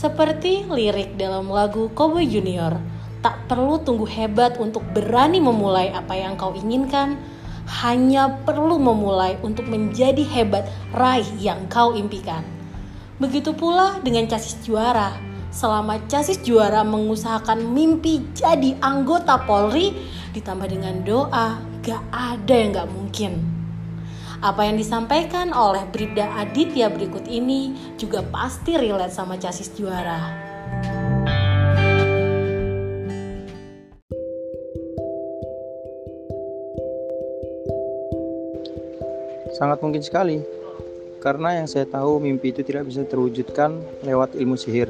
Seperti lirik dalam lagu Cowboy Junior, tak perlu tunggu hebat untuk berani memulai apa yang kau inginkan, hanya perlu memulai untuk menjadi hebat raih yang kau impikan. Begitu pula dengan casis juara. Selama casis juara mengusahakan mimpi jadi anggota Polri, ditambah dengan doa, gak ada yang gak mungkin. Apa yang disampaikan oleh Bribda Aditya berikut ini juga pasti relate sama casis juara. Sangat mungkin sekali, karena yang saya tahu mimpi itu tidak bisa terwujudkan lewat ilmu sihir,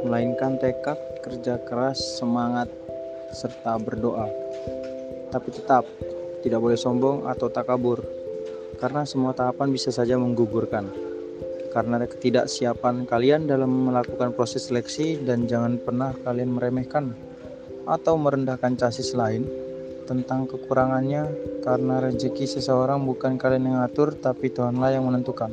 melainkan tekad, kerja keras, semangat, serta berdoa. Tapi tetap, tidak boleh sombong atau takabur, karena semua tahapan bisa saja menggugurkan. Karena ketidaksiapan kalian dalam melakukan proses seleksi dan jangan pernah kalian meremehkan atau merendahkan casis lain tentang kekurangannya karena rezeki seseorang bukan kalian yang atur tapi Tuhanlah yang menentukan.